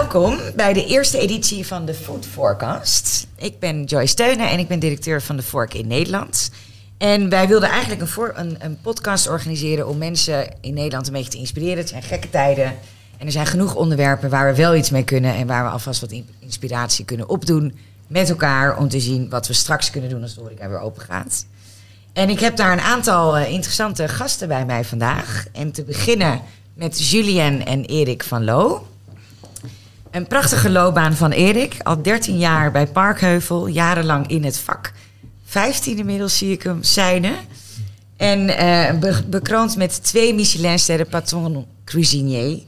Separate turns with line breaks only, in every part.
Welkom bij de eerste editie van de Food Forecast. Ik ben Joyce Steunen en ik ben directeur van de Fork in Nederland. En wij wilden eigenlijk een, een, een podcast organiseren om mensen in Nederland een beetje te inspireren. Het zijn gekke tijden en er zijn genoeg onderwerpen waar we wel iets mee kunnen en waar we alvast wat in- inspiratie kunnen opdoen met elkaar om te zien wat we straks kunnen doen als de horeca weer open gaat. En ik heb daar een aantal eh, interessante gasten bij mij vandaag. En te beginnen met Julien en Erik van Loo. Een prachtige loopbaan van Erik. Al 13 jaar bij Parkheuvel, jarenlang in het vak. 15 inmiddels zie ik hem zijne. En eh, be- bekroond met twee Michelinsterren patron cuisinier.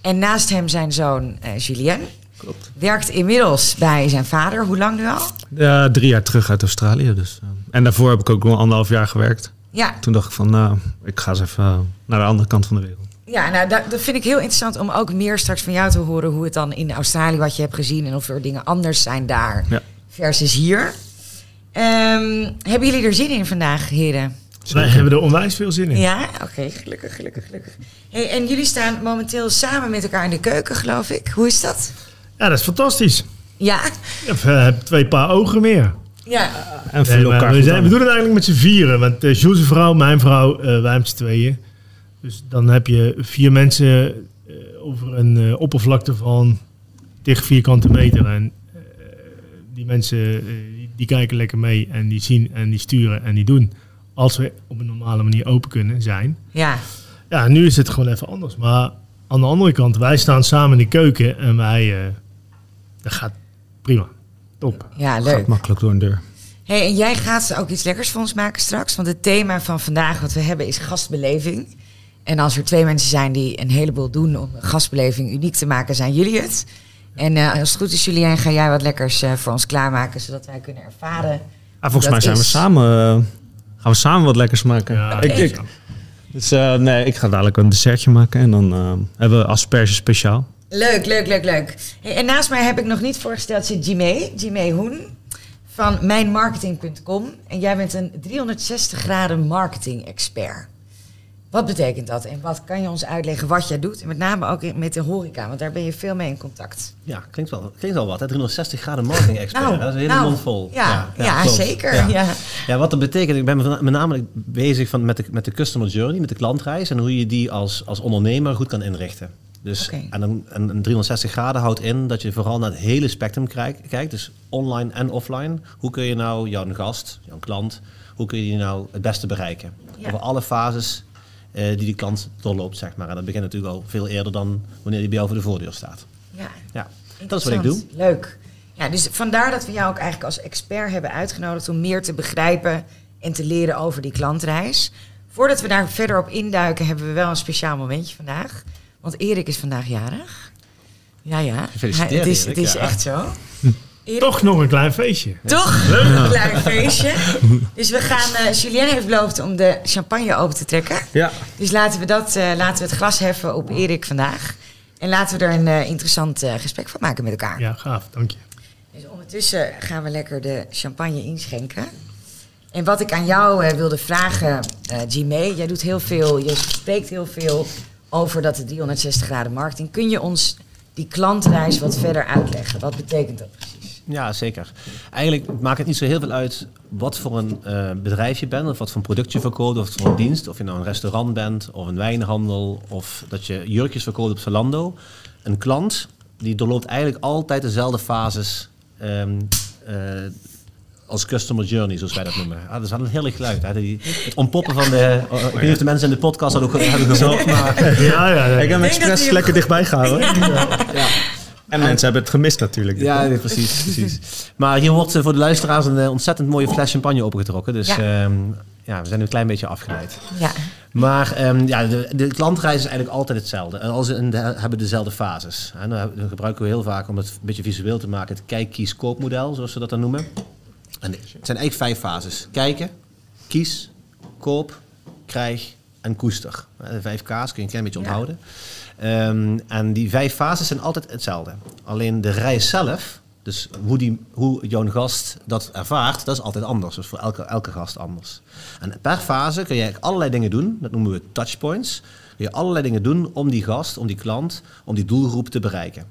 En naast hem zijn zoon eh, Julien.
Klopt.
Werkt inmiddels bij zijn vader. Hoe lang nu al?
Ja, drie jaar terug uit Australië. Dus, eh, en daarvoor heb ik ook nog anderhalf jaar gewerkt.
Ja,
Toen dacht ik van, nou, ik ga eens even naar de andere kant van de wereld.
Ja, nou, dat, dat vind ik heel interessant om ook meer straks van jou te horen hoe het dan in Australië wat je hebt gezien en of er dingen anders zijn daar
Ja.
versus hier. Ehm, hebben jullie er zin in vandaag, heren?
Wij hebben er onwijs veel zin in.
Ja, oké, gelukkig, gelukkig, gelukkig. Hey, en jullie staan momenteel samen met elkaar in de keuken, geloof ik. Hoe is dat?
Ja, dat is fantastisch.
Ja,
Je hebt, hebt twee paar ogen meer.
ja,
En vullen
maar
elkaar
we, zijn, we doen het eigenlijk met z'n vieren. Want uh, Jules' vrouw, mijn vrouw, eh, wij met z'n tweeën. Dus dan heb je vier mensen eh, over een eh, oppervlakte van 30 vierkante meter. En eh, die mensen eh, die kijken lekker mee en die zien en die sturen en die doen. Als we op een normale manier open kunnen zijn.
ja.
Ja, nu is het gewoon even anders. Maar aan de andere kant, wij staan samen in de keuken en wij... eh, dat gaat prima. Top.
Ja,
Gaat
leuk.
makkelijk door een deur.
Hey, en jij gaat ook iets lekkers voor ons maken straks. Want het thema van vandaag wat we hebben is gastbeleving. En als er twee mensen zijn die een heleboel doen om een gastbeleving uniek te maken, zijn jullie het. En eh, als het goed is, Julien, ga jij wat lekkers eh, voor ons klaarmaken, zodat wij kunnen ervaren.
Ah, volgens mij zijn we samen, eh, gaan we samen wat lekkers maken.
Ja,
ik, ik, dus, eh, nee, ik ga dadelijk een dessertje maken en dan hebben we asperge speciaal.
Leuk, leuk, leuk, leuk. Hey, en naast mij heb ik nog niet voorgesteld, zit Jimé, Jimé Hoen van mijnmarketing.com. En jij bent een 360 graden marketing expert. Wat betekent dat en wat kan je ons uitleggen wat jij doet? En met name ook in- met de horeca, want daar ben je veel mee in contact.
Ja, klinkt wel, klinkt wel wat. Hè? 360 graden marketing expert.
Nou,
dat is een hele
nou,
mond vol.
Ja, ja, zeker.
Ja.
Ja.
Wat dat betekent, ik ben met name bezig van, met, de, met de customer journey, met de klantreis en hoe je die als, als ondernemer goed kan inrichten. Dus en een, een, een 360 graden houdt in dat je vooral naar het hele spectrum kijkt, dus online en offline. Hoe kun je nou jouw gast, jouw klant, hoe kun je die nou het beste bereiken? Over alle fases die die klant doorloopt, zeg maar. En dat begint natuurlijk al veel eerder dan wanneer die bij jou voor de voordeur staat.
ja.
Ja, dat is wat ik doe.
Leuk. Ja, dus vandaar dat we jou ook eigenlijk als expert hebben uitgenodigd om meer te begrijpen en te leren over die klantreis. Voordat we daar verder op induiken, hebben we wel een speciaal momentje vandaag. Want Erik is vandaag jarig. Ja, ja.
Gefeliciteerd,
Hij- het is,
Erik,
het is
ja.
echt zo. Erik,
Toch nog een klein feestje.
Toch? Een klein feestje. Dus we gaan. eh Julien heeft beloofd om de champagne open te trekken.
Ja.
Dus laten we, dat, eh, laten we het glas heffen op Erik vandaag. En laten we er een eh, interessant eh, gesprek van maken met elkaar.
Ja, gaaf. Dank je.
Dus ondertussen gaan we lekker de champagne inschenken. En wat ik aan jou eh, wilde vragen, eh Jimé, jij doet heel veel, je spreekt heel veel over dat de 360 graden marketing. Kun je ons die klantreis wat verder uitleggen? Wat betekent dat precies?
Ja, zeker. Eigenlijk maakt het niet zo heel veel uit wat voor een eh, bedrijf je bent, of wat voor een product je verkoopt, of wat voor een dienst. Of je nou een restaurant bent, of een wijnhandel, of dat je jurkjes verkoopt op Zalando. Een klant, die doorloopt eigenlijk altijd dezelfde fases ehm, eh, als customer journey, zoals wij dat noemen. Ah, dat is wel een heerlijk geluid. Hè? Die, het ontpoppen van de... oh, ik weet niet of de mensen in de podcast dat ook hebben gehoord, maar...
Ja, ja. ja.
Ik heb hem expres lekker dichtbij gehouden.
Ja.
En mensen hebben het gemist natuurlijk.
Ja, nee, precies, precies. Maar hier wordt eh, voor de luisteraars een eh, ontzettend mooie fles champagne opengetrokken. Dus
Ja.
ja. ja, we zijn nu een klein beetje afgeleid.
Ja,
Maar ehm, ja, de, de klantreis is eigenlijk altijd hetzelfde. En als in de, hebben dezelfde fases. En dan, dan gebruiken we heel vaak, om het een beetje visueel te maken, het kijk, kies, koopmodel, zoals we dat dan noemen. En het zijn eigenlijk vijf fases. Kijken, kies, koop, krijg en koester. Eh, De vijf K's kun je een klein beetje
Ja.
Ehm, en die vijf fases zijn altijd hetzelfde. Alleen de reis zelf, dus hoe, die, hoe jouw gast dat ervaart, dat is altijd anders. Dus voor elke, elke gast anders. En per fase kun je allerlei dingen doen. Dat noemen we touchpoints. Kun je allerlei dingen doen om die gast, om die klant, om die doelgroep te bereiken.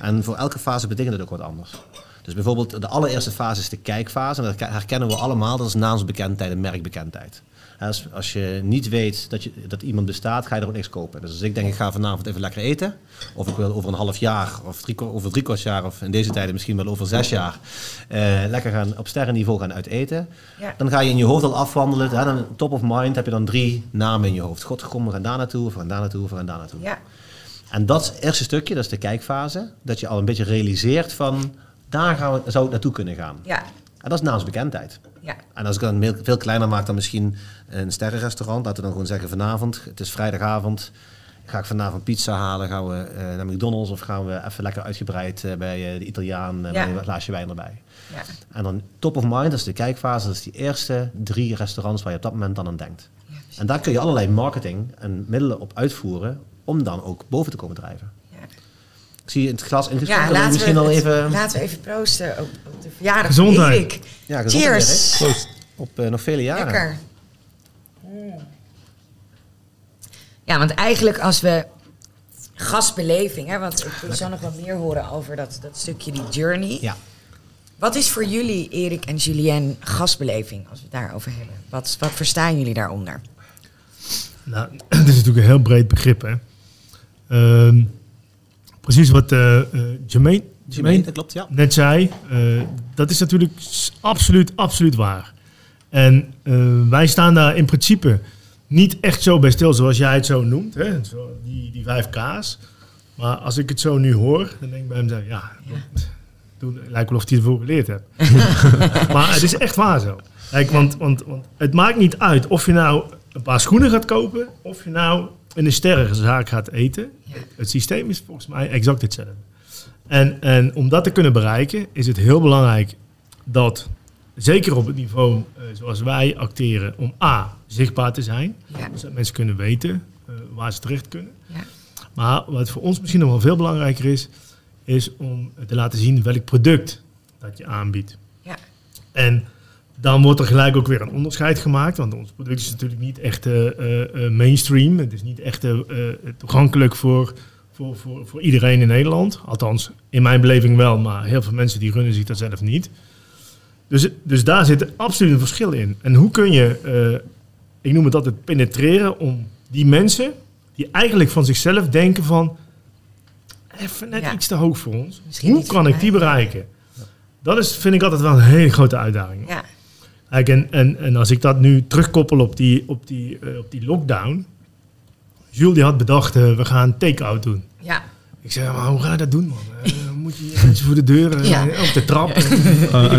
En voor elke fase betekent het ook wat anders. Dus bijvoorbeeld de allereerste fase is de kijkfase. En dat herkennen we allemaal. Dat is naamsbekendheid en merkbekendheid. Als, als je niet weet dat, je, dat iemand bestaat, ga je er ook niks kopen. Dus als ik denk, ik ga vanavond even lekker eten. Of ik wil over een half jaar, of drie, over drie kwart jaar, of in deze tijden misschien wel over zes jaar, eh, lekker gaan op sterrenniveau gaan uiteten.
Ja.
Dan ga je in je hoofd al afwandelen. Hè, dan top of mind heb je dan drie namen in je hoofd. God, kom, we gaan daar naartoe, we gaan daar naartoe, we gaan daar naartoe.
Ja.
En dat eerste stukje, dat is de kijkfase. Dat je al een beetje realiseert van, daar gaan we, zou het naartoe kunnen gaan.
Ja.
En dat is naamsbekendheid.
Ja.
En als ik dan veel kleiner maak dan misschien een sterrenrestaurant, laten we dan gewoon zeggen vanavond, het is vrijdagavond, ga ik vanavond pizza halen, gaan we eh, naar McDonald's of gaan we even lekker uitgebreid eh, bij eh, de Italiaan
Ja.
met een glaasje wijn erbij.
Ja.
En dan top of mind, dat is de kijkfase, dat is die eerste drie restaurants waar je op dat moment dan aan denkt. En daar kun je allerlei marketing en middelen op uitvoeren om dan ook boven te komen drijven.
Ja.
Ik zie het glas ingeschonken,
Ja,
je
laten
misschien
we,
al even...
laten we even proosten op, verjaardag
Gezondheid.
van Erik.
Ja, gezondheid,
Cheers.
Erik. Op eh, nog vele jaren.
Lekker. Ja, want eigenlijk als we gastbeleving, hè, want ik wil zo nog wat meer horen over dat, dat stukje die journey.
Ja.
Wat is voor jullie, Erik en Julien, gastbeleving, als we het daarover hebben? Wat, wat verstaan jullie daaronder?
Nou, het is natuurlijk een heel breed begrip, hè. Ehm, precies wat eh eh, Jermaine,
Jermaine, dat klopt, ja.
net zei, eh, dat is natuurlijk absoluut, absoluut waar. En eh, wij staan daar in principe niet echt zo bij stil zoals jij het zo noemt, hè? Zo, die, die vijf K's. Maar als ik het zo nu hoor, dan denk ik bij hem, zo, ja, dat, doe- lijkt wel of hij ervoor geleerd hebt. maar het is echt waar zo. Kijk, want, want, want het maakt niet uit of je nou een paar schoenen gaat kopen, of je nou in een sterrenzaak gaat eten. Het systeem is volgens mij exact hetzelfde. En, en om dat te kunnen bereiken, is het heel belangrijk dat, zeker op het niveau eh, zoals wij acteren, om A, zichtbaar te zijn.
Ja.
Zodat mensen kunnen weten eh, waar ze terecht kunnen.
Ja.
Maar wat voor ons misschien nog wel veel belangrijker is, is om te laten zien welk product dat je aanbiedt.
Ja.
En dan wordt er gelijk ook weer een onderscheid gemaakt, want ons product is natuurlijk niet echt eh, mainstream. Het is niet echt toegankelijk voor, voor, voor, voor iedereen in Nederland. Althans, in mijn beleving wel, maar heel veel mensen die runnen zich dat zelf niet. Dus, dus daar zit absoluut een verschil in. En hoe kun je, eh, ik noem het altijd penetreren, om die mensen die eigenlijk van zichzelf denken van, even net
Ja.
iets te hoog voor ons.
Misschien
hoe kan ik die bereiken? Dat is, vind ik altijd wel een hele grote uitdaging.
Ja.
En, en, en als ik dat nu terugkoppel op die, op die, eh, op die lockdown. Jules die had bedacht, eh, we gaan take-out doen.
Ja.
Ik zei, maar hoe ga je dat doen, man? Eh, moet je mensen voor de deur, eh,
Ja.
op de trap?
Eh,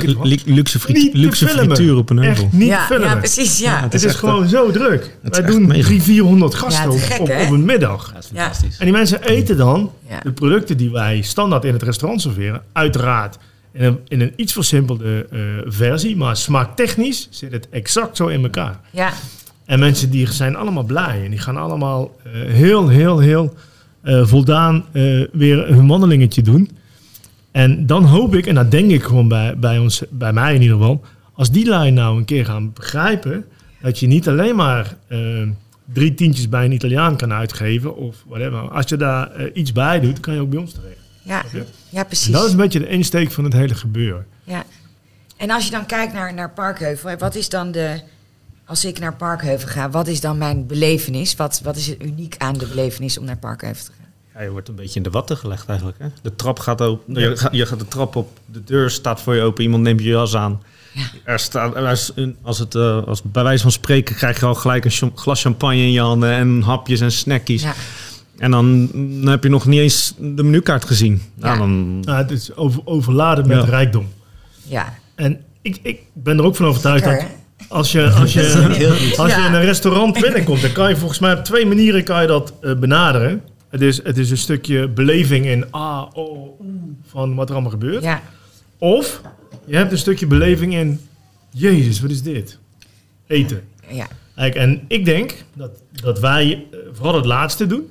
luxe, friet- luxe
filmen.
frituur op een heuvel.
Echt niet
ja,
filmen.
ja, precies. Ja.
het
Het
is
gewoon zo druk. Wij doen
mega.
300, 400 gasten
te
op,
gek,
op,
hè?
op een middag.
Dat is
Ja.
fantastisch.
En die mensen eten dan
Ja.
de producten die wij standaard in het restaurant serveren. Uiteraard in een, in een iets versimpelde eh, versie. Maar smaaktechnisch zit het exact zo in elkaar.
ja.
En mensen die zijn allemaal blij. En die gaan allemaal eh, heel, heel, heel eh, voldaan eh, weer hun wandelingetje doen. En dan hoop ik, en dat denk ik gewoon bij, bij, ons, bij mij in ieder geval... als die lijn nou een keer gaan begrijpen... dat je niet alleen maar drie tientjes bij een Italiaan kan uitgeven... of whatever. Als je daar iets bij doet, kan je ook bij ons terecht.
Ja. ja,
En
precies.
dat is een beetje de insteek van het hele gebeuren.
Ja. En als je dan kijkt naar, naar Parkheuvel, wat is dan de. Als ik naar Parkheuvel ga, wat is dan mijn belevenis? Wat, wat is het uniek aan de belevenis om naar Parkheuvel te gaan?
Ja, je wordt een beetje in de watten gelegd eigenlijk. Hè? De trap gaat open. Je, gaat, je gaat de trap op. De deur staat voor je open. Iemand neemt je jas aan.
Ja.
Er staat, er is een- als, het, eh, als bij wijze van spreken krijg je al gelijk een glas champagne in je handen. En hapjes en snackies.
Ja.
En dan, dan heb je nog niet eens de menukaart gezien. Nou,
Ja.
dan,
Nou, het is over, overladen met
Ja.
rijkdom.
ja.
En ik, ik ben er ook van overtuigd dat? Als je, als je, als je
Ja.
in een restaurant binnenkomt, dan kan je volgens mij op twee manieren kan je dat eh, benaderen. Het is, het is een stukje beleving in ah, oh, oeh, van wat er allemaal gebeurt.
Ja.
Of je hebt een stukje beleving in, jezus, wat is dit? Eten.
Ja.
Kijk, en ik denk dat, dat wij eh, vooral het laatste doen.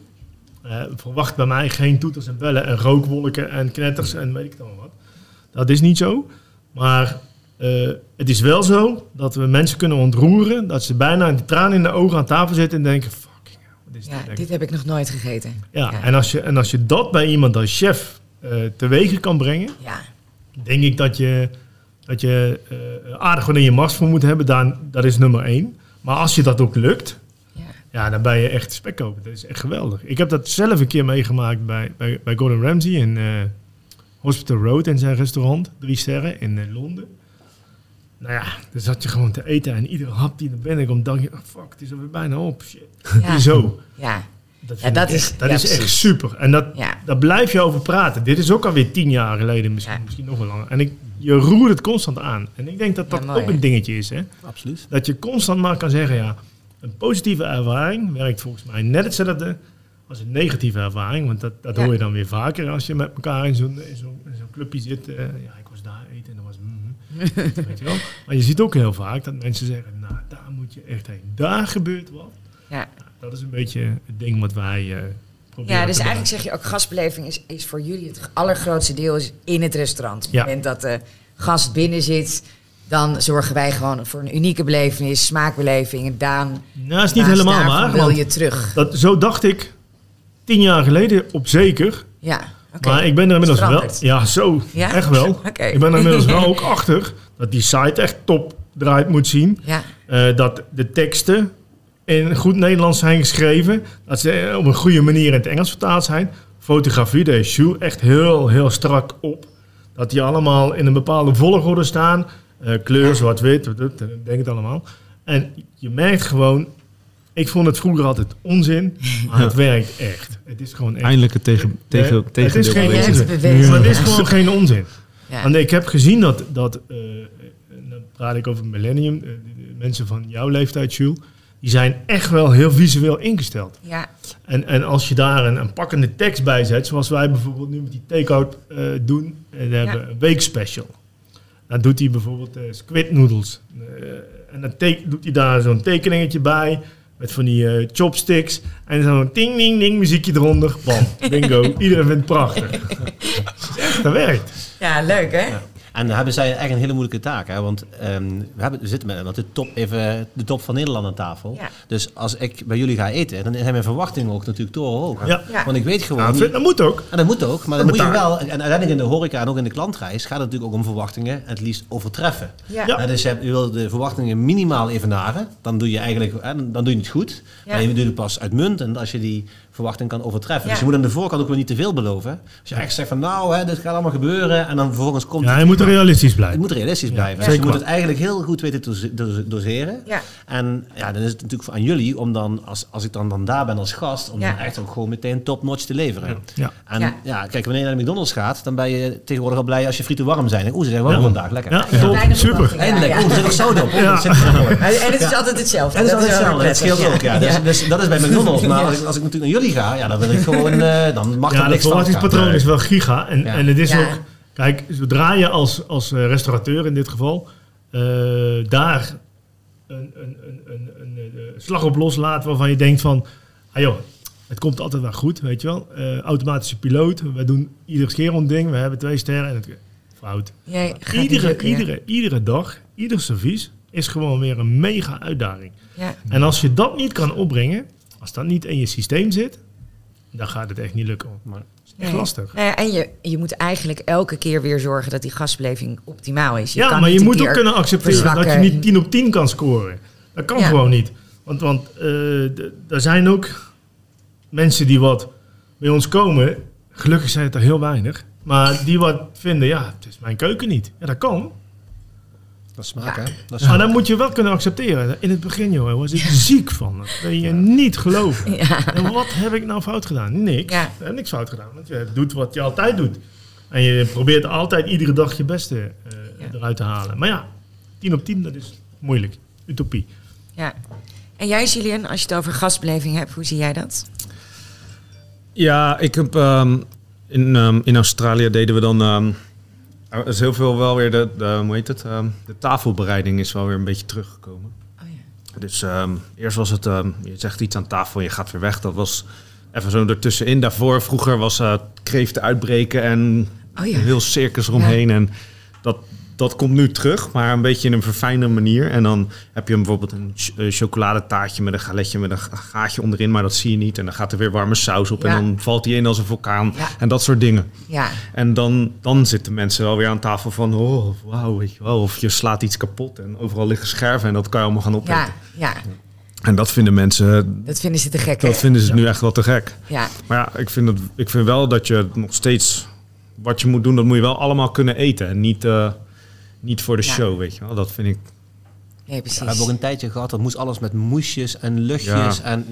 Eh, verwacht bij mij geen toeters en bellen en rookwolken en knetters en weet ik het allemaal wat. Dat is niet zo. Maar eh, het is wel zo dat we mensen kunnen ontroeren. Dat ze bijna een traan in de ogen aan tafel zitten en denken, fucking wat is
ja,
dit?
dit heb ik nog nooit gegeten.
Ja, En, als je, en als je dat bij iemand als chef eh teweeg kan brengen,
Ja,
denk ik dat je, dat je eh, aardig wat in je mars voor moet hebben. Daar, dat is nummer één. Maar als je dat ook lukt,
ja.
dan ben je echt spekkoper. Dat is echt geweldig. Ik heb dat zelf een keer meegemaakt bij, bij, bij Gordon Ramsay in Hospital Road in zijn restaurant. Drie sterren in Londen. Nou ja, dan zat je gewoon te eten en iedere hap die er binnenkomt, dacht je, oh, fuck, het is alweer bijna op. Shit.
Ja.
Zo.
ja.
Dat,
Ja, dat is-
echt, dat
ja,
is echt
precies.
super. En dat,
Ja.
daar blijf je over praten. Dit is ook alweer tien jaar geleden, misschien,
Ja.
misschien nog wel langer. En ik, je roert het constant aan. En ik denk dat dat
mooi,
ook een dingetje is. Hè?
Absoluut.
Dat je constant maar kan zeggen, ja, een positieve ervaring werkt volgens mij net hetzelfde als een negatieve ervaring. Want dat, dat
Ja.
hoor je dan weer vaker als je met elkaar in zo'n zo'n clubje zit. eh, ja, ik was daar eten en dat was... mm, weet je wel? Maar je ziet ook heel vaak dat mensen zeggen, nou, daar moet je echt heen. Daar gebeurt wat.
ja.
Dat is een beetje het ding wat wij eh proberen
Ja, dus eigenlijk zeg je ook gastbeleving is, is voor jullie het allergrootste deel is in het restaurant. Op het moment dat de gast binnen zit, dan zorgen wij gewoon voor een unieke belevenis, smaakbeleving. En Daan,
Nou, is niet helemaal waar.
wil je terug.
Dat, zo dacht ik tien jaar geleden op zeker.
Ja,
Maar ik ben er inmiddels wel. Ja, zo.
Ja?
Echt wel. Ik ben er inmiddels wel ook achter dat die site echt top eruit moet zien.
Ja,
Eh, dat de teksten in goed Nederlands zijn geschreven. Dat ze eh, op een goede manier in het Engels vertaald zijn. Fotografie, is Jules echt heel, heel strak op. Dat die allemaal in een bepaalde volgorde staan. Eh, kleur, zwart-wit, wat- wat- denk het allemaal. En je merkt gewoon... Ik vond het vroeger altijd onzin, maar het werkt echt. Het is gewoon echt...
Eindelijk het tegen, tegen,
Eh, het
tegendeel
is geen
het
onzin.
bewezen.
Maar het is gewoon geen onzin.
ja.
Want ik heb gezien dat, dat eh, en dan praat ik over millennium, eh, de- de mensen van jouw leeftijd, Jules, die zijn echt wel heel visueel ingesteld.
ja,
En, en als je daar een, een pakkende tekst bij zet, zoals wij bijvoorbeeld nu met die take-out eh, doen, en we hebben een weekspecial. Dan doet hij bijvoorbeeld eh, squid noodles. En dan doet hij daar zo'n tekeningetje bij, met van die eh, chopsticks. En zo'n ding, ding, ding muziekje eronder. Bam, bingo. Iedereen vindt het prachtig. Dat werkt.
ja, leuk hè?
En dan hebben zij eigenlijk een hele moeilijke taak. Hè? Want ehm, we, hebben, we zitten met want de, top, even, de top van Nederland aan tafel.
Ja.
Dus als ik bij jullie ga eten, dan zijn mijn verwachtingen ook natuurlijk torenhoog.
Ja.
Ja.
Want ik weet gewoon
Nou, dat moet ook.
En dat moet ook, maar dan moet je wel, en uiteindelijk in de horeca en ook in de klantreis gaat het natuurlijk ook om verwachtingen het liefst overtreffen.
Ja.
Dus je, hebt- je wil de verwachtingen minimaal evenaren, dan doe je eigenlijk, hè, dan doe je het goed.
Ja.
Maar je doet het pas uitmuntend als je die verwachting kan overtreffen.
Ja.
Dus je moet aan de voorkant ook weer niet te veel beloven. Als je echt zegt van nou, hè, dit gaat allemaal gebeuren en dan vervolgens komt
Ja,
het
je moet realistisch
Het
blijven.
moet realistisch blijven. Dus je moet het eigenlijk heel goed weten te dose- dose- doseren.
Ja.
En ja, dan is het natuurlijk aan jullie om dan, als, als ik dan, dan daar ben als gast, om
Ja.
dan echt ook gewoon meteen top-notch te leveren.
Ja.
En
Ja.
ja. kijk, wanneer je naar de McDonald's gaat, dan ben je tegenwoordig al blij als je frieten warm zijn. Oeh, ze zijn warm
Ja.
vandaag, lekker.
Ja, Super.
Eindelijk, oeh, er zit ook zout op.
En het is altijd hetzelfde.
Dat is altijd
wel
hetzelfde, scheelt ook. Ja. Dus, dus dat is bij McDonald's. Maar als ik, als ik natuurlijk naar jullie ga, ja, dan wil ik gewoon, eh, dan mag
Ja,
er
dat
niks fout gaan.
verwachtingspatroon is wel giga. En,
Ja.
en het is
Ja.
ook... Kijk, zodra je als, als eh, restaurateur in dit geval... eh, daar een, een, een, een, een, slag op loslaat waarvan je denkt van... Ah joh, het komt altijd wel goed, weet je wel. Eh, automatische piloot, we doen iedere keer ons ding. We hebben twee sterren en het... Fout.
Niet
Iedere,
lukken, ja.
iedere, iedere dag, ieder servies is gewoon weer een mega uitdaging.
Ja.
En als je dat niet kan opbrengen, als dat niet in je systeem zit, dan gaat het echt niet lukken.
Maar-
Dat is echt
Nee.
lastig.
Nou ja, en je, je moet eigenlijk elke keer weer zorgen dat die gastbeleving optimaal is. Je
ja,
kan
maar je moet ook kunnen accepteren dat je niet 10 op 10 kan scoren. Dat kan
Ja.
gewoon niet. Want, want eh, d- er zijn ook mensen die wat bij ons komen. Gelukkig zijn het er heel weinig. Maar die wat vinden, ja, het is mijn keuken niet. Ja, dat kan.
Dat smaak, hè? Dat is
Maar dan moet je wel kunnen accepteren. In het begin, joh, was ik ziek van. Dat ben je niet geloven.
Ja.
En wat heb ik nou fout gedaan? Niks.
Ja.
Ik heb niks fout gedaan. Want je doet wat je altijd doet. En je probeert altijd iedere dag je beste eh,
Ja.
eruit te halen. Maar ja, 10 op 10, dat is moeilijk. Utopie.
ja. En jij, Julian, als je het over gastbeleving hebt, hoe zie jij dat?
Ja, ik heb ehm, in, ehm, in Australië deden we dan. ehm, er is heel veel wel weer de, de hoe heet het? ehm, de tafelbereiding is wel weer een beetje teruggekomen.
Oh ja.
Dus ehm, eerst was het, ehm, je zegt iets aan tafel en je gaat weer weg. Dat was even zo ertussenin. Daarvoor, vroeger was eh kreeften uitbreken en
Oh ja.
een heel circus eromheen. En dat, dat komt nu terug, maar een beetje in een verfijnde manier. En dan heb je bijvoorbeeld een ch- eh, chocoladetaartje met een galetje met een ga- gaatje onderin, maar dat zie je niet. En dan gaat er weer warme saus op
Ja.
en dan valt die in als een vulkaan.
Ja.
En dat soort dingen.
Ja,
En dan, dan zitten mensen wel weer aan tafel van, oh, wauw, weet je wel. Of je slaat iets kapot en overal liggen scherven en dat kan je allemaal gaan opeten.
ja, ja.
En dat vinden mensen,
Dat vinden ze te gek, hè?
dat vinden ze nu echt wel te gek.
Ja,
Maar ja, ik vind, het, ik vind wel dat je nog steeds, wat je moet doen, dat moet je wel allemaal kunnen eten. En niet, eh, niet voor de
Ja.
show, weet je wel. Dat vind ik,
nee, precies.
We hebben ook een tijdje gehad, dat moest alles met moesjes en luchtjes.
Ja.
En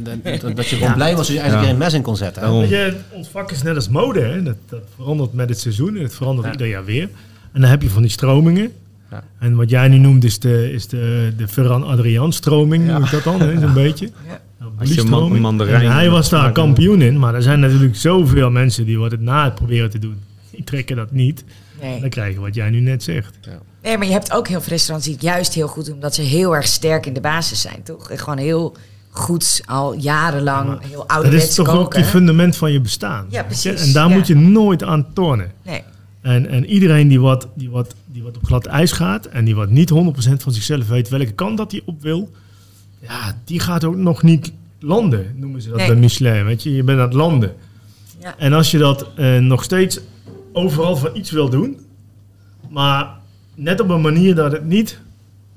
dat, je gewoon blij was als je eigenlijk
Ja.
er een mes in kon zetten.
Daarom.
Je, ons vak is net als mode. Hè? Dat, dat verandert met het seizoen en het verandert
Ja.
ieder jaar weer. En dan heb je van die stromingen.
Ja.
En wat jij nu noemt is de, is de, de Ferran Adriaan stroming,
Ja.
noem ik dat dan, hè? zo'n beetje.
Ja.
Nou,
Als je een man- mandarijn
En hij was daar kampioen in, maar er zijn natuurlijk zoveel mensen die wat het na het proberen te doen. Die trekken dat niet.
Nee.
dan krijg je wat jij nu net zegt.
nee, maar je hebt ook heel veel restaurants die het juist heel goed doen, omdat ze heel erg sterk in de basis zijn, toch? En gewoon heel goed, al jarenlang, heel
Dat
ouderwets
is toch
koken.
ook je fundament van je bestaan.
Ja, precies,
En daar
ja.
moet je nooit aan tornen.
Nee,
En, en iedereen die wat, die, wat, die wat op glad ijs gaat en die wat niet 100% van zichzelf weet welke kant dat hij op wil, ja, die gaat ook nog niet landen, noemen ze dat
Nee.
bij Michelin. Weet je, je bent aan het landen.
Ja.
En als je dat eh, nog steeds overal van iets wil doen, maar net op een manier dat het niet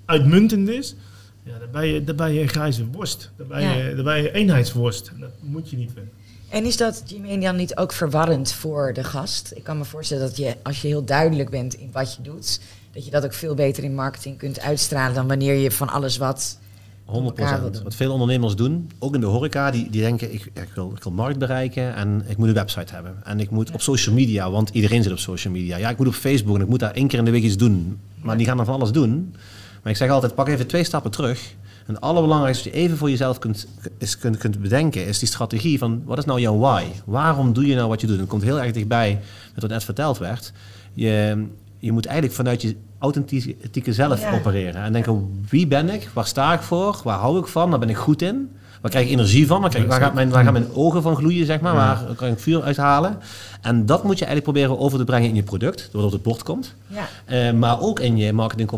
uitmuntend is, ja, dan, ben je, dan ben je een grijze worst. Dan ben je,
Ja.
dan ben je eenheidsworst. En dat moet je niet willen.
En is dat, Jimmy, dan niet ook verwarrend voor de gast? Ik kan me voorstellen dat je, als je heel duidelijk bent in wat je doet, dat je dat ook veel beter in marketing kunt uitstralen dan wanneer je van alles wat.
100
elkaar wil doen.
Wat veel ondernemers doen, ook in de horeca, die, die denken: ik, ik, wil, ik wil markt bereiken en ik moet een website hebben. En ik moet op social media, want iedereen zit op social media. Ja, ik moet op Facebook en ik moet daar één keer in de week iets doen. Maar die gaan dan van alles doen. Maar ik zeg altijd: pak even twee stappen terug. En het allerbelangrijkste wat je even voor jezelf kunt, is, kunt, kunt bedenken, is die strategie van wat is nou jouw why? Waarom doe je nou wat je doet? En het komt heel erg dichtbij met wat net verteld werd. Je, je moet eigenlijk vanuit je authentieke zelf
Ja.
opereren. En denken, wie ben ik? Waar sta ik voor? Waar hou ik van? Waar ben ik goed in? Waar krijg ik energie van? Waar, krijg, ik- waar, gaat mijn, waar gaan mijn ogen van gloeien, zeg maar? Waar kan ik vuur uithalen? En dat moet je eigenlijk proberen over te brengen in je product, doordat het op het bord komt.
Ja,
Eh, maar ook in je marketing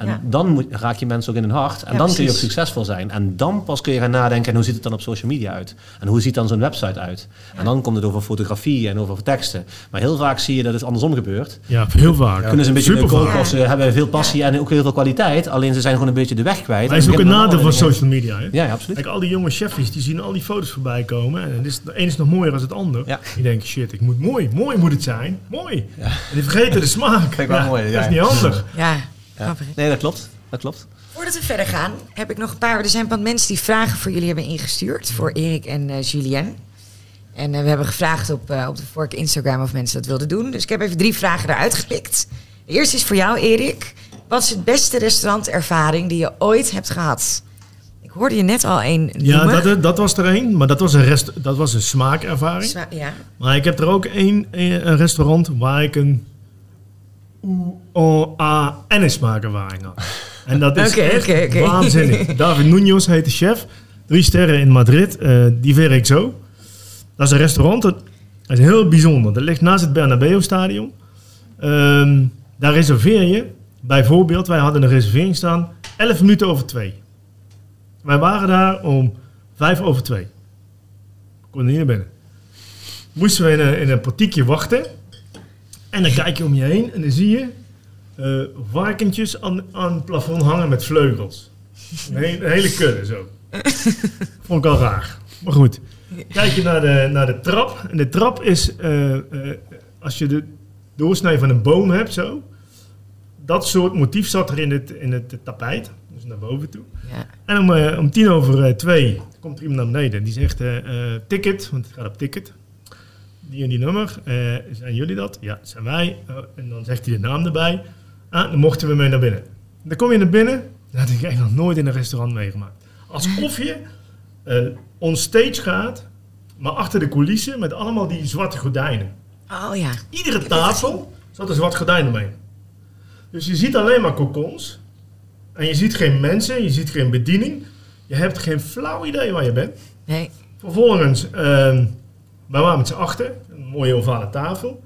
en
Ja.
dan moet, raak je mensen ook in hun hart. En
Ja,
dan kun je ook succesvol zijn. En dan pas kun je gaan nadenken, en hoe ziet het dan op social media uit? En hoe ziet dan zo'n website uit? En dan komt het over fotografie en over teksten. Maar heel vaak zie je dat het andersom gebeurt.
Ja, heel vaak.
Kunnen ze een beetje
Super
koken of ze hebben veel passie en ook heel veel kwaliteit. Alleen ze zijn gewoon een beetje de weg kwijt.
Maar is ook een nadeel van social media. Hè?
Ja, ja, absoluut.
Kijk, al die jonge chefjes, die zien al die foto's voorbij komen. En het is, de een is nog mooier dan het ander.
Ja.
Die denken, shit, ik moet mooi. Mooi moet het zijn. Mooi. En die vergeten de smaak. Dat
ja.
is niet handig.
ja.
Ja. Nee, dat klopt. Dat klopt.
Voordat we verder gaan, heb ik nog een paar. Er zijn wat mensen die vragen voor jullie hebben ingestuurd. Voor Erik en eh Julien. En eh, we hebben gevraagd op, eh, op de vorige Instagram of mensen dat wilden doen. Dus ik heb even drie vragen eruit gepikt. De eerste is voor jou, Erik. Wat is het beste restaurantervaring die je ooit hebt gehad? Ik hoorde je net al één
Ja,
noemen.
dat, dat was er één. Maar dat was een, rest, dat was een smaakervaring.
Ja.
Maar ik heb er ook één, een restaurant waar ik een oe, o, a en dat is echt waanzinnig. David Munoz heet de chef. Drie sterren in Madrid. eh, die werkt zo. Dat is een restaurant. Dat is heel bijzonder. Dat ligt naast het Bernabeu-stadion. Ehm, daar reserveer je. Bijvoorbeeld, wij hadden een reservering staan. 11 minuten over twee. Wij waren daar om 5 over twee. We konden niet naar binnen. Moesten we in een, in een portiekje wachten. En dan kijk je om je heen en dan zie je varkentjes aan, aan het plafond hangen met vleugels. Een, hele- een hele kudde zo. Vond ik al raar. Maar goed. Kijk je naar de, naar de trap. En de trap is, eh, eh, als je de doorsnij van een boom hebt zo. Dat soort motief zat er in het, in het tapijt. Dus naar boven toe.
ja.
En om, om tien over twee komt er iemand naar beneden. Die zegt ticket, want het gaat op ticket. Die en die nummer. eh, zijn jullie dat? Ja, dat zijn wij. Eh, en dan zegt hij de naam erbij. Ah, dan mochten we mee naar binnen. Dan kom je naar binnen. Dat heb ik echt nog nooit in een restaurant meegemaakt. Alsof je eh onstage gaat, maar achter de coulissen met allemaal die zwarte gordijnen.
Oh ja.
Iedere tafel zat een zwart gordijn omheen. Dus je ziet alleen maar kokons. En je ziet geen mensen, je ziet geen bediening. Je hebt geen flauw idee waar je bent.
Nee.
Vervolgens, ehm wij waren met z'n achter, een mooie ovale tafel.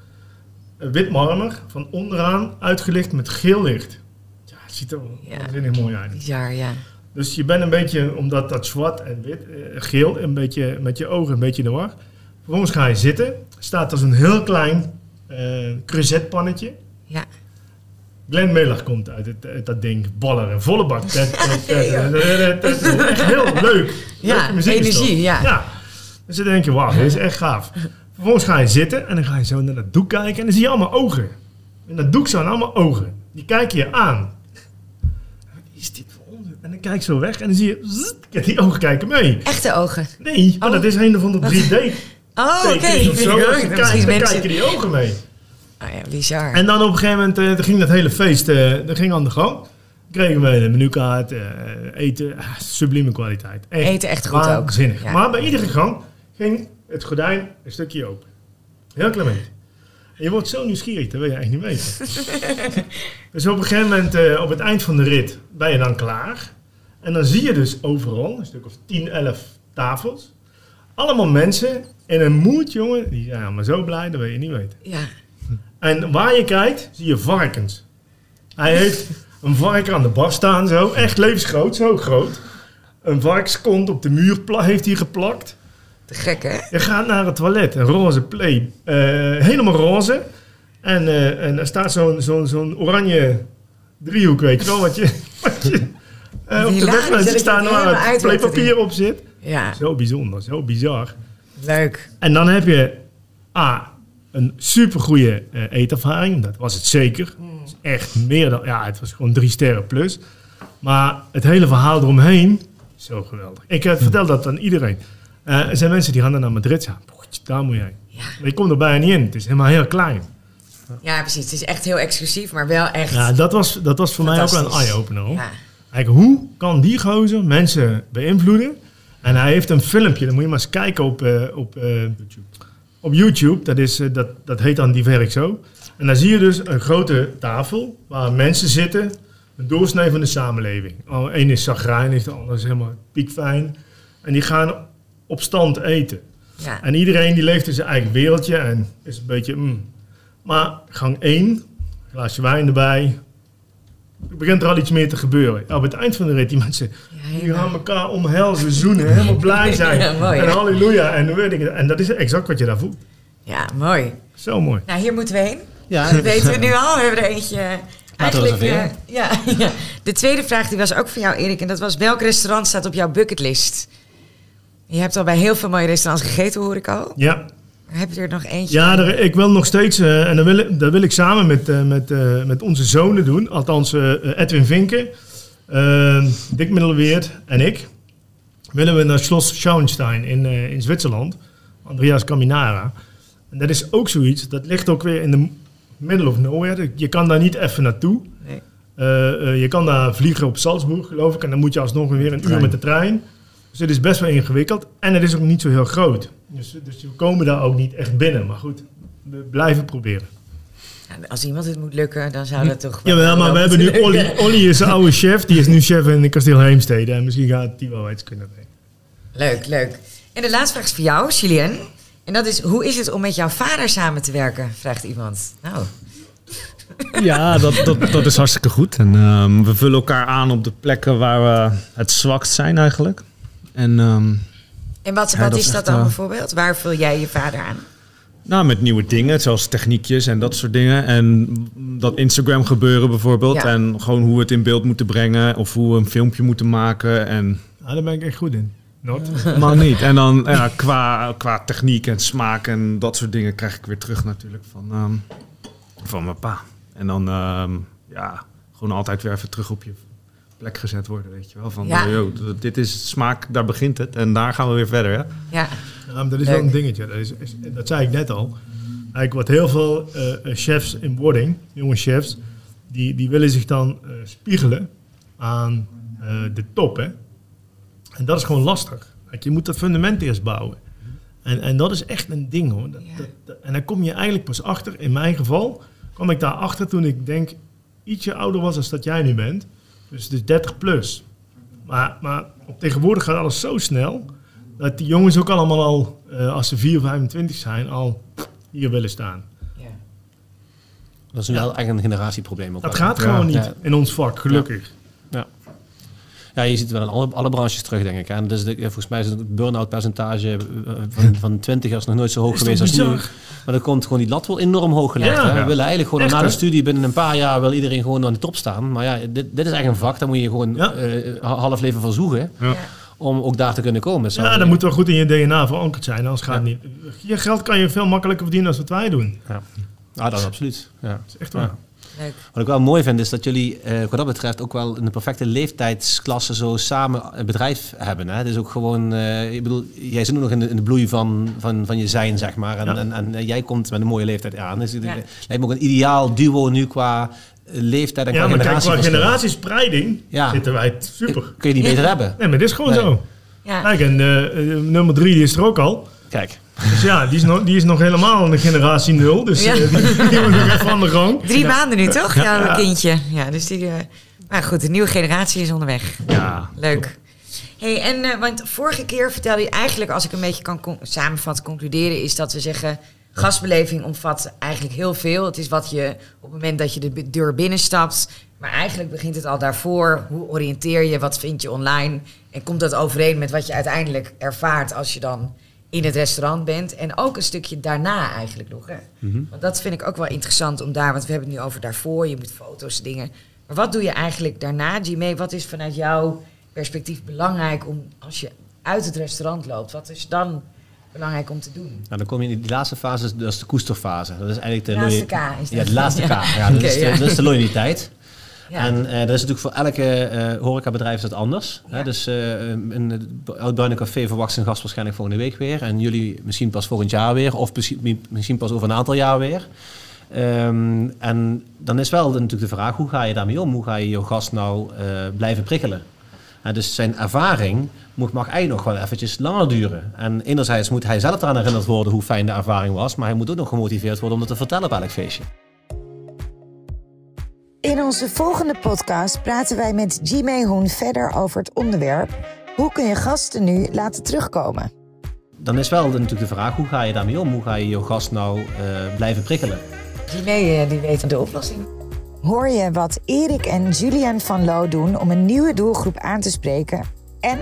eh, wit marmer, van onderaan uitgelicht met geel licht. Ja, het ziet er
Ja.
waanzinnig mooi uit.
Bizar, ja.
Dus je bent een beetje, omdat dat zwart en wit, eh, geel, een beetje met je ogen een beetje in de war. Vervolgens ga je zitten. Staat er zo'n heel klein eh creusetpannetje.
Ja.
Glenn Miller komt uit, het, uit dat ding, baller en volle bak. Dat, Echt heel leuk.
Ja,
is
energie, ja.
ja. Dus dan denk je, wauw, dit is echt gaaf. Vervolgens ga je zitten en dan ga je zo naar dat doek kijken en dan zie je allemaal ogen. In dat doek staan allemaal ogen. Die kijken je aan. Wat is dit voor onzin? En dan kijk je zo weg en dan zie je, kijk, die ogen kijken mee.
Echte ogen.
Nee, maar
Oh.
dat is een of ander 3D
Oh, oké.
kijkt, dan kijken die ogen mee.
Oh ja, bizar.
En dan op een gegeven moment dan ging dat hele feest eh, dat ging aan de gang. Kregen we een menukaart, eh, eten, ah, sublieme kwaliteit. Echt
Eten echt goed ook.
waanzinnig.
Ja.
Maar bij iedere gang ging het gordijn een stukje open. Heel klein beetje. En je wordt zo nieuwsgierig, dat wil je echt niet weten. dus op een gegeven moment, eh, op het eind van de rit, ben je dan klaar. En dan zie je dus overal, een stuk of 10, 11 tafels. Allemaal mensen in een moed, jongen. Die zijn allemaal zo blij, dat wil je niet weten.
Ja.
En waar je kijkt, zie je varkens. Hij heeft een varken aan de bar staan, zo. Echt levensgroot, zo groot. Een varkenskont op de muur heeft hij geplakt.
Te gek, hè?
Je gaat naar het toilet, een roze play. eh, helemaal roze. En, eh, en er staat zo'n zo'n zo'n oranje driehoek, weet je wel. Wat je, wat je eh, op de staat
het
waar het playpapier op zit.
Ja,
Zo bijzonder, zo bizar.
leuk.
En dan heb je A, een supergoeie eh eetervaring. Dat was het zeker. Is echt meer dan... Ja, het was gewoon drie sterren plus. Maar het hele verhaal eromheen, zo geweldig. Ik vertel dat aan iedereen. Eh, er zijn mensen die gaan dan naar Madrid. Ja, daar moet jij.
Ja.
Maar je komt er bijna niet in. Het is helemaal heel klein.
Ja, precies. Het is echt heel exclusief, maar wel echt...
Ja, dat was, dat was voor mij ook wel een eye-opener.
Ja.
Kijk, hoe kan die gozer mensen beïnvloeden? En hij heeft een filmpje, dan moet je maar eens kijken op, eh, op, eh, op YouTube. Dat, is, dat, dat heet dan Die Werk Zo. En dan zie je dus een grote tafel waar mensen zitten. Een doorsnee van de samenleving. Eén is zagrijnig, de ander is helemaal piekfijn. En die gaan op stand eten.
Ja.
En iedereen die leeft in zijn eigen wereldje en is een beetje... mm. Maar gang 1, glaasje wijn erbij. Er begint er al iets meer te gebeuren. Ja, op het eind van de rit, die mensen
Ja,
die gaan elkaar omhelzen, zoenen, helemaal blij zijn.
Ja, mooi,
en halleluja. En, dan weet ik, en dat is exact wat je daar voelt.
Ja, mooi.
Zo mooi.
Nou, hier moeten we heen.
Ja,
Dat weten we nu al. We hebben er eentje... Eigenlijk, eh, ja, ja. De tweede vraag die was ook voor jou, Erik. En dat was, welk restaurant staat op jouw bucketlist? Je hebt al bij heel veel mooie restaurants gegeten, hoor ik al.
Ja,
Heb je er nog eentje?
ja er- ik wil nog steeds, eh, en dat wil, dat wil ik samen met, eh, met, eh, met onze zonen doen. Althans, eh, Edwin Vinken, Dick Middelweert en ik. Willen we naar Schloss Schauenstein in, eh, in Zwitserland. Andreas Caminara. En dat is ook zoiets, dat ligt ook weer in de middle of nowhere. Je kan daar niet even naartoe.
Nee.
Eh, eh, je kan daar vliegen op Salzburg, geloof ik. En dan moet je alsnog weer een uur met de trein. Dus het is best wel ingewikkeld. En het is ook niet zo heel groot. Dus, dus we komen daar ook niet echt binnen. Maar goed, we blijven proberen.
Ja, als iemand het moet lukken, dan zou dat toch... wel
Jawel, maar we
wel
hebben nu Olly. Olly is een oude chef. Die is nu chef in Kasteel Heemstede. En misschien gaat die wel iets kunnen brengen.
Leuk, leuk. En de laatste vraag is voor jou, Julien. En dat is, hoe is het om met jouw vader samen te werken? Vraagt iemand. Nou,
Ja, dat, dat, dat is hartstikke goed. En ehm, we vullen elkaar aan op de plekken waar we het zwakst zijn eigenlijk. En ehm,
en wat,
Ja,
wat
dat
is dat dan
eh,
bijvoorbeeld? Waar vul jij je vader aan?
nou, met nieuwe dingen, zoals techniekjes en dat soort dingen. En dat Instagram gebeuren bijvoorbeeld.
Ja.
En gewoon hoe we het in beeld moeten brengen. Of hoe we een filmpje moeten maken. En
Nou, daar ben ik echt goed in. Not.
maar niet. En dan ja, qua, qua techniek en smaak en dat soort dingen krijg ik weer terug natuurlijk van, ehm, van mijn pa. En dan ja, ja, gewoon altijd weer even terug op je plek gezet worden, weet je wel. Van,
Ja.
yo, dit is smaak, daar begint het. En daar gaan we weer verder, hè.
Ja,
Ja, maar dat is
Leuk.
wel een dingetje. Dat, is, is- dat zei ik net al. Eigenlijk wat heel veel eh, eh, chefs in wording, jonge chefs, die, die willen zich dan eh, spiegelen aan eh, de top. Hè? En dat is gewoon lastig. Je moet dat fundament eerst bouwen. En, en dat is echt een ding hoor. Dat,
Ja.
dat- dat- en daar kom je eigenlijk pas achter. In mijn geval kwam ik daar achter toen ik denk ietsje ouder was dan dat jij nu bent. Dus is 30 plus. Maar, maar op tegenwoordig gaat alles zo snel. Dat die jongens ook allemaal al, eh, als ze 4, 25 zijn, al hier willen staan.
ja.
Dat is nu wel echt een generatieprobleem. Ook
Dat gaat gewoon niet
Ja.
in ons vak, gelukkig.
Ja. je ziet het wel in alle, alle branches terug, denk ik. hè. En dus de, volgens mij is het burn-out percentage eh, van, van 20 nog nooit zo hoog
Is
geweest als nu. Maar dan komt gewoon die lat wel enorm hoog gelegd.
Ja.
hè. We
Ja.
willen eigenlijk gewoon
Echt,
na de studie binnen een paar jaar wil iedereen gewoon aan de top staan. Maar ja, dit, dit is echt een vak, daar moet je gewoon
Ja.
eh, ha- half leven van zoeken
Ja.
om ook daar te kunnen komen. Zo-
Ja, dat moet wel goed in je DNA verankerd zijn, anders gaat het niet. Je geld kan je veel makkelijker verdienen als wat wij doen.
Ja, ah, dat is absoluut. Ja.
Dat is echt waar.
Ja.
Leuk.
Wat ik wel mooi vind is dat jullie eh, wat dat betreft ook wel in de perfecte leeftijdsklasse zo samen een bedrijf hebben. Hè? Het is ook gewoon, eh, ik bedoel, jij zit nu nog in de, in de bloei van, van, van je zijn, zeg maar. En,
Ja.
en, en eh, jij komt met een mooie leeftijd aan. Dus het
Ja.
lijkt me ook een ideaal duo nu qua eh, leeftijd en
Ja,
qua
maar kijk, qua generatiespreiding
Ja.
zitten wij super.
Kun je die beter hebben.
Nee, maar dit is gewoon
Nee.
zo.
Ja.
Kijk, en eh, eh, nummer drie die is er ook al.
Kijk,
Dus ja, die is nog, die is nog helemaal in de generatie nul. Dus
Ja.
eh, die, die moet nog even aan de gang.
Drie maanden nu toch,
Ja.
kindje? Ja, dus die... eh, maar goed, de nieuwe generatie is onderweg.
Ja.
Leuk. Hey, en eh, want vorige keer vertelde je eigenlijk, als ik een beetje kan con- samenvatten, concluderen, is dat we zeggen: gastbeleving omvat eigenlijk heel veel. Het is wat je op het moment dat je de deur binnenstapt. Maar eigenlijk begint het al daarvoor. Hoe oriënteer je? Wat vind je online? En komt dat overeen met wat je uiteindelijk ervaart als je dan in het restaurant bent? En ook een stukje daarna eigenlijk nog. Hè? Want dat vind ik ook wel interessant om daar, want we hebben het nu over daarvoor. Je moet foto's, dingen. Maar wat doe je eigenlijk daarna, Jimmy? Wat is vanuit jouw perspectief belangrijk om als je uit het restaurant loopt? Wat is dan belangrijk om te doen?
nou, dan kom je in die laatste fase, dat is de koesterfase. Dat is eigenlijk de
Laatste K is
Ja, de laatste. K. Ja, dat, is de,
ja.
dat is de loyaliteit.
Ja.
En eh, dat is natuurlijk voor elke eh horecabedrijf is dat anders.
Ja.
Hè? Dus eh in het Oud Café verwacht zijn gast waarschijnlijk volgende week weer. En jullie misschien pas volgend jaar weer. Of misschien, pas over een aantal jaar weer. Ehm, en dan is wel natuurlijk de vraag, hoe ga je daarmee om? Hoe ga je jouw gast nou eh, blijven prikkelen? Dus zijn ervaring moet, mag eigenlijk nog wel eventjes langer duren. En enerzijds moet hij zelf eraan herinnerd worden hoe fijn de ervaring was. Maar hij moet ook nog gemotiveerd worden om dat te vertellen op elk feestje.
In onze volgende podcast praten wij met Jimmy Hoen verder over het onderwerp hoe kun je gasten nu laten terugkomen.
Dan is wel natuurlijk de vraag, hoe ga je daarmee om? Hoe ga je jouw gast nou eh, blijven prikkelen?
Jimmy, eh, die weet de oplossing.
Hoor je wat Erik en Julian van Loo doen om een nieuwe doelgroep aan te spreken en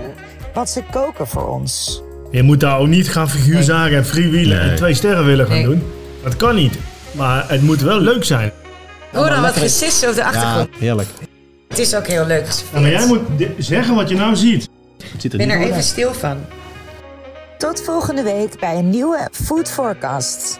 wat ze koken voor ons.
Je moet daar ook niet gaan figuurzagen en freewheelen en twee sterren willen gaan
Nee.
doen. Dat kan niet. Maar het moet wel leuk zijn.
Hoor dan wat
lekker.
gesis op de achtergrond.
heerlijk.
Het is ook heel leuk
Ja, maar jij moet zeggen wat je nou ziet.
Het ziet er
Ik ben er even
uit.
stil van.
Tot volgende week bij een nieuwe Food Forecast.